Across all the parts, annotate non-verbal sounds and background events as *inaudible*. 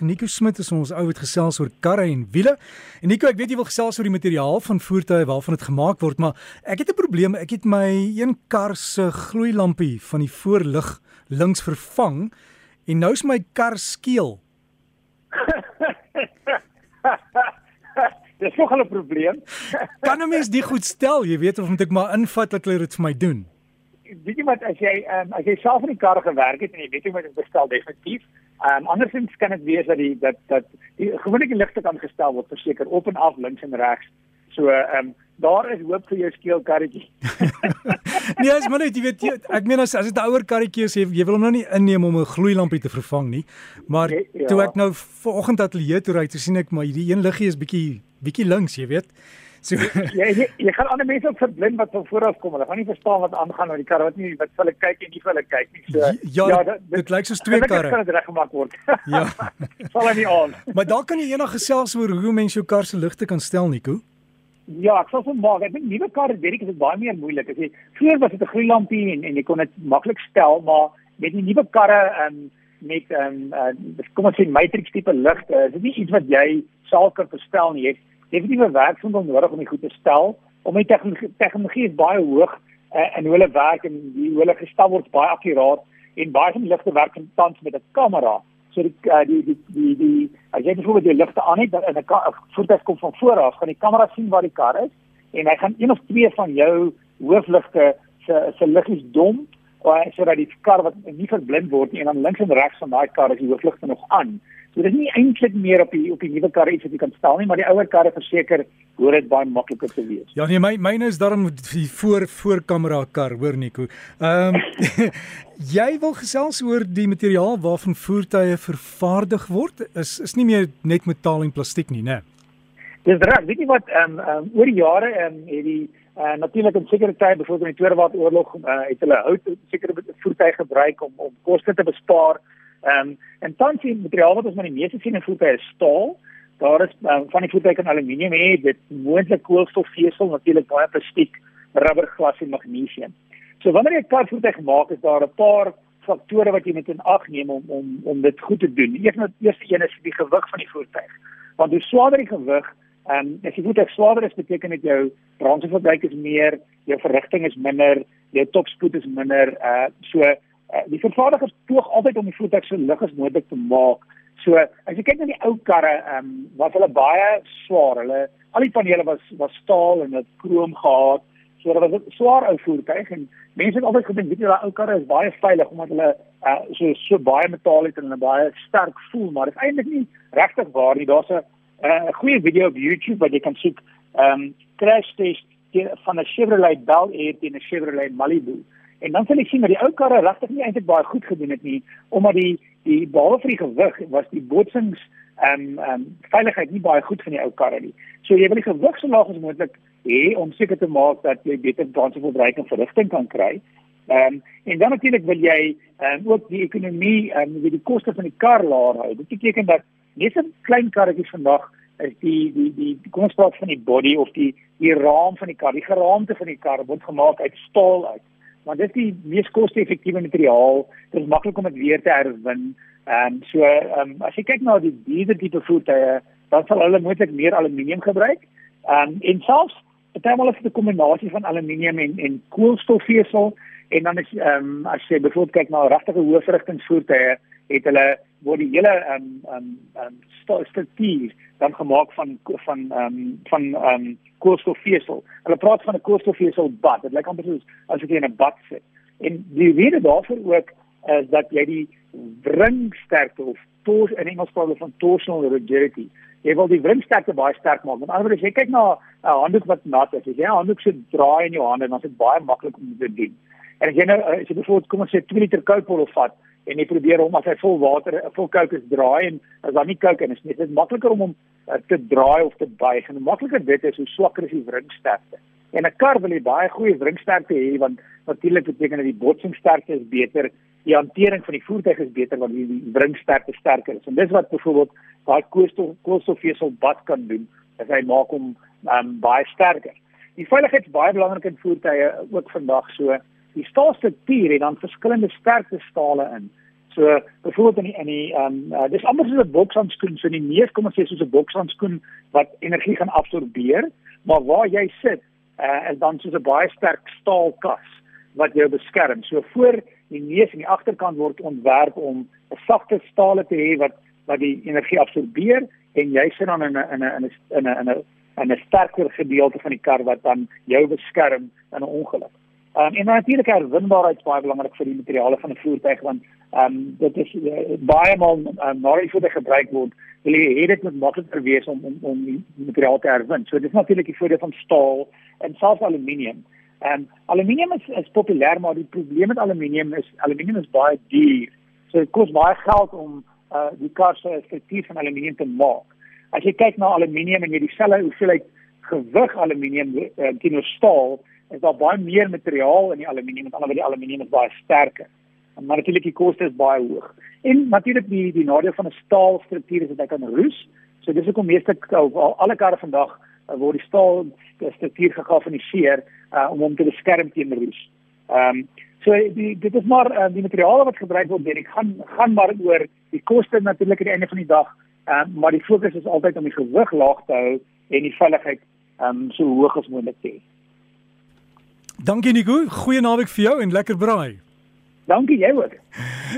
Nico Smit is ons ou wat gesels oor karre en wiele. En Nico, ek weet jy wil gesels oor die materiaal van voertuie waarvan dit gemaak word, maar ek het 'n probleem. Ek het my een kar se gloeilampie van die voorlig links vervang en nou is my kar skeel. *laughs* Dis nog 'n probleem. kan 'n mens dit goed stel? Jy weet of moet ek maar invat dat hulle dit vir my doen? Weet jy wat as jy um, as jy self in die kar gewerk het en jy weet hoe om dit bestel definitief. Ehm um, andersins kan dit wees dat die dat dat die gewoonlik ligte kan gestel word verseker op en af links en regs. So ehm um, daar is hoop vir jou skeelkarretjie. *laughs* nee, as maar net jy weet jy, ek meen as as dit 'n ouer karretjie is, jy, jy wil hom nou nie inneem om 'n gloeilampie te vervang nie. Maar nee, ja. toe ek nou vanoggend ateljee toe ry, toe sien ek maar hierdie een liggie is bietjie bietjie links, jy weet. So *laughs* jy jy, jy gaan ander mense ook verblind wat van voor af kom. Hulle gaan nie verstaan wat aangaan met die kar wat nie wat hulle kyk en nie vir hulle kyk nie. So ja, ja dit, dit lyk soos twee karre. Dit kan reggemaak word. ja. *laughs* Val hy nie aan. maar daar kan jy eendag gesels oor hoe mense jou kar se ligte kan stel, Nico. Ja, ek sal van maak. Ek dink nuwe karre, weet ek, is dit baie meer moeilik. As jy vroeër was dit 'n gloeilampie en en jy kon dit maklik stel, maar met die nuwe karre ehm um, met ehm um, uh, kom ons sê matrix tipe ligte, is dit nie iets wat jy sal kan verstel nie. Jy definitief werkswinkel nodig om dit goed te stel. Om die tegnologie tegnologie is baie hoog uh, in hoe hulle werk en die hulle gestel word baie akkuraat en baie van die ligte werk tans met 'n kamera. So die uh, die die die die as jy byvoorbeeld die ligte aan het en 'n voertuig kom van voor af, gaan die kamera sien waar die kar is en hy gaan een of twee van jou hoofligte se se liggies dom of sodat die kar wat nie verblind word nie en dan links en regs van daai kar is die hoofligte nog aan. So dis nie eintlik meer op die op die nuwe karre iets wat jy kan stel nie, maar die ouer karre verseker hoor dit baie makliker te wees. Ja nee, my myne is daarom die voor voorkamera kar, hoor Nico. Ehm um, *laughs* jy wil gesels oor die materiaal waarvan voertuie vervaardig word? Is is nie meer net metaal en plastiek nie, né? Dis reg, weet jy wat ehm um, um, oor die jare ehm um, het die uh, natuurlik in sekere tye byvoorbeeld in die Tweede Wêreldoorlog uh, het hulle hout sekere voertuie gebruik om om koste te bespaar. Ehm um, en tans die materiaal wat ons maar die meeste sien in voertuie is staal. Daar is um, van die voertuie kan aluminium hê, dit moontlik koolstofvesel, natuurlik baie plastiek, rubber, glas en magnesium. So wanneer jy 'n kar voertuig maak, is daar 'n paar faktore wat jy moet in ag neem om om om dit goed te doen. Eers net eerste een is die gewig van die voertuig. Want hoe swaarder die gewig, ehm um, as die voertuig swaarder is, beteken dit jou brandstofverbruik is meer, jou verrigting is minder, jou topspoed is minder. Uh so uh, die vervaardigers poog altyd om die voertuig so lig as moontlik te maak. So as jy kyk na die ou karre, ehm um, was hulle baie swaar. Hulle al die panele was was staal en het krom gehad. So dit was 'n swaar ou voertuig en mense het altyd gedink weet jy daai ou karre is baie veilig omdat hulle uh, so so baie metaal het en hulle baie sterk voel, maar dit is eintlik nie regtig waar nie. Daar's 'n 'n goeie video op YouTube wat jy kan soek. Ehm um, crash test van 'n Chevrolet Bel Air teen 'n Chevrolet Malibu. En dan sal jy sien dat die ou karre regtig nie eintlik baie goed gedoen het nie omdat die die behalwe vir die gewig was die botsings ehm um, ehm um, veiligheid nie baie goed van die ou karre nie. So jy wil die gewig so laag as moontlik hê om seker te maak dat jy beter brandstofverbruik en verligting kan kry. Ehm um, en dan natuurlik wil jy ehm um, ook die ekonomie en um, die koste van die kar laag hou. Dit beteken dat net 'n klein karretjie vandag is die die die, die kom ons praat van die body of die die raam van die kar, die geraamte van die kar word gemaak uit staal uit maar dit is die mees koste-effektiewe materiaal. Dit is maklik om dit weer te herwin. Ehm um, so ehm um, as jy kyk na die diewe tipe voertuie, dan sal hulle moontlik meer aluminium gebruik. Ehm um, en selfs partymal is dit 'n kombinasie van aluminium en en koolstofvesel en dan is ehm um, as jy byvoorbeeld kyk na regtige hoëverrigtingsvoertuie, het hulle word die hele ehm um, ehm um, um, struktuur dan gemaak van van ehm um, van ehm um, koolstofvesel. Hulle praat van 'n koolstofvesel bad. Dit lyk amper soos as jy in 'n bad sit. En die rede daarvoor ook is dat jy die wringsterkte of tors in Engels praat van torsional rigidity. Jy wil die wringsterkte baie sterk maak. Met ander woorde, as jy kyk na 'n handdoek wat nat is, as jy 'n handdoek se draai in jou hande, dan is dit baie maklik om dit te doen. En as jy nou as jy byvoorbeeld kom ons sê 2 liter of vat en jy probeer hom as hy vol water, vol kook is draai en as daar nie kook in is nie, dit is makliker om hom Eh, te draai of te buig en makliker dit is hoe swakker is die wringsterkte. En 'n kar wil jy baie goeie wringsterkte hê want natuurlik beteken dit die botsingssterkte is beter, die hantering van die voertuig is beter want die, wringsterkte sterker is. En dis wat byvoorbeeld daai koolstof koolstofvesel bad kan doen, as hy maak hom um, baie sterker. Die veiligheid is baie belangrik in voertuie ook vandag so. Die staalstruktuur het dan verskillende sterkte stale in. So byvoorbeeld in die in die ehm um, uh, dis amper soos 'n bokshandskoen, so die neus kom ons sê soos 'n bokshandskoen wat energie gaan absorbeer, maar waar jy sit, uh, is dan soos 'n baie sterk staalkas wat jou beskerm. So voor die neus en die agterkant word ontwerp om 'n sagte staal te hê wat wat die energie absorbeer en jy sit dan in 'n in 'n in 'n in 'n in 'n 'n sterker gedeelte van die kar wat dan jou beskerm in 'n ongeluk. Um, en natuurlik is baie belangrik vir die materiale van 'n voertuig want um, dit is uh, baie maal um, na die voertuig gebruik word wil jy hê dit moet makliker wees om om om die materiaal te herwin. So dis natuurlik die voordeel van staal en selfs aluminium. Um, aluminium is, is populêr maar die probleem met aluminium is aluminium is baie duur. So dit kos baie geld om uh, die kar se struktuur van aluminium te maak. As jy kyk na aluminium en jy dieselfde hoeveelheid gewig aluminium uh, teenoor staal is daar baie meer materiaal in die aluminium met ander woorde die aluminium is baie sterker. Maar natuurlik die koste is baie hoog. En natuurlik die die nadeel van 'n staalstruktuur is dat hy kan roes. So dis hoekom meeste al, alle karre vandag uh, word die staal struktuur gegalvaniseer uh, om hom te beskerm teen roes. Ehm um, so die dit is maar uh, die materiale wat gebruik word, dit gaan gaan maar oor die koste natuurlik aan die einde van die dag, uh, maar die fokus is altyd om die gewig laag te hou en die veiligheid ehm um, so hoog as moontlik te hê. Dankie Nico, goeie naweek vir jou en lekker braai. Dankie jy ook.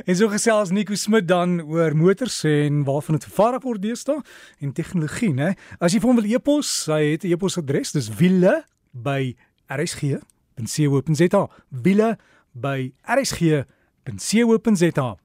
En so gesels Nico Smit dan oor motors en waarvan dit vervaardig word deesdae en tegnologie, né? As jy vir hom wil e-pos, hy het 'n e-posadres, dis wiele by rsg.co.za. wiele by rsg.co.za.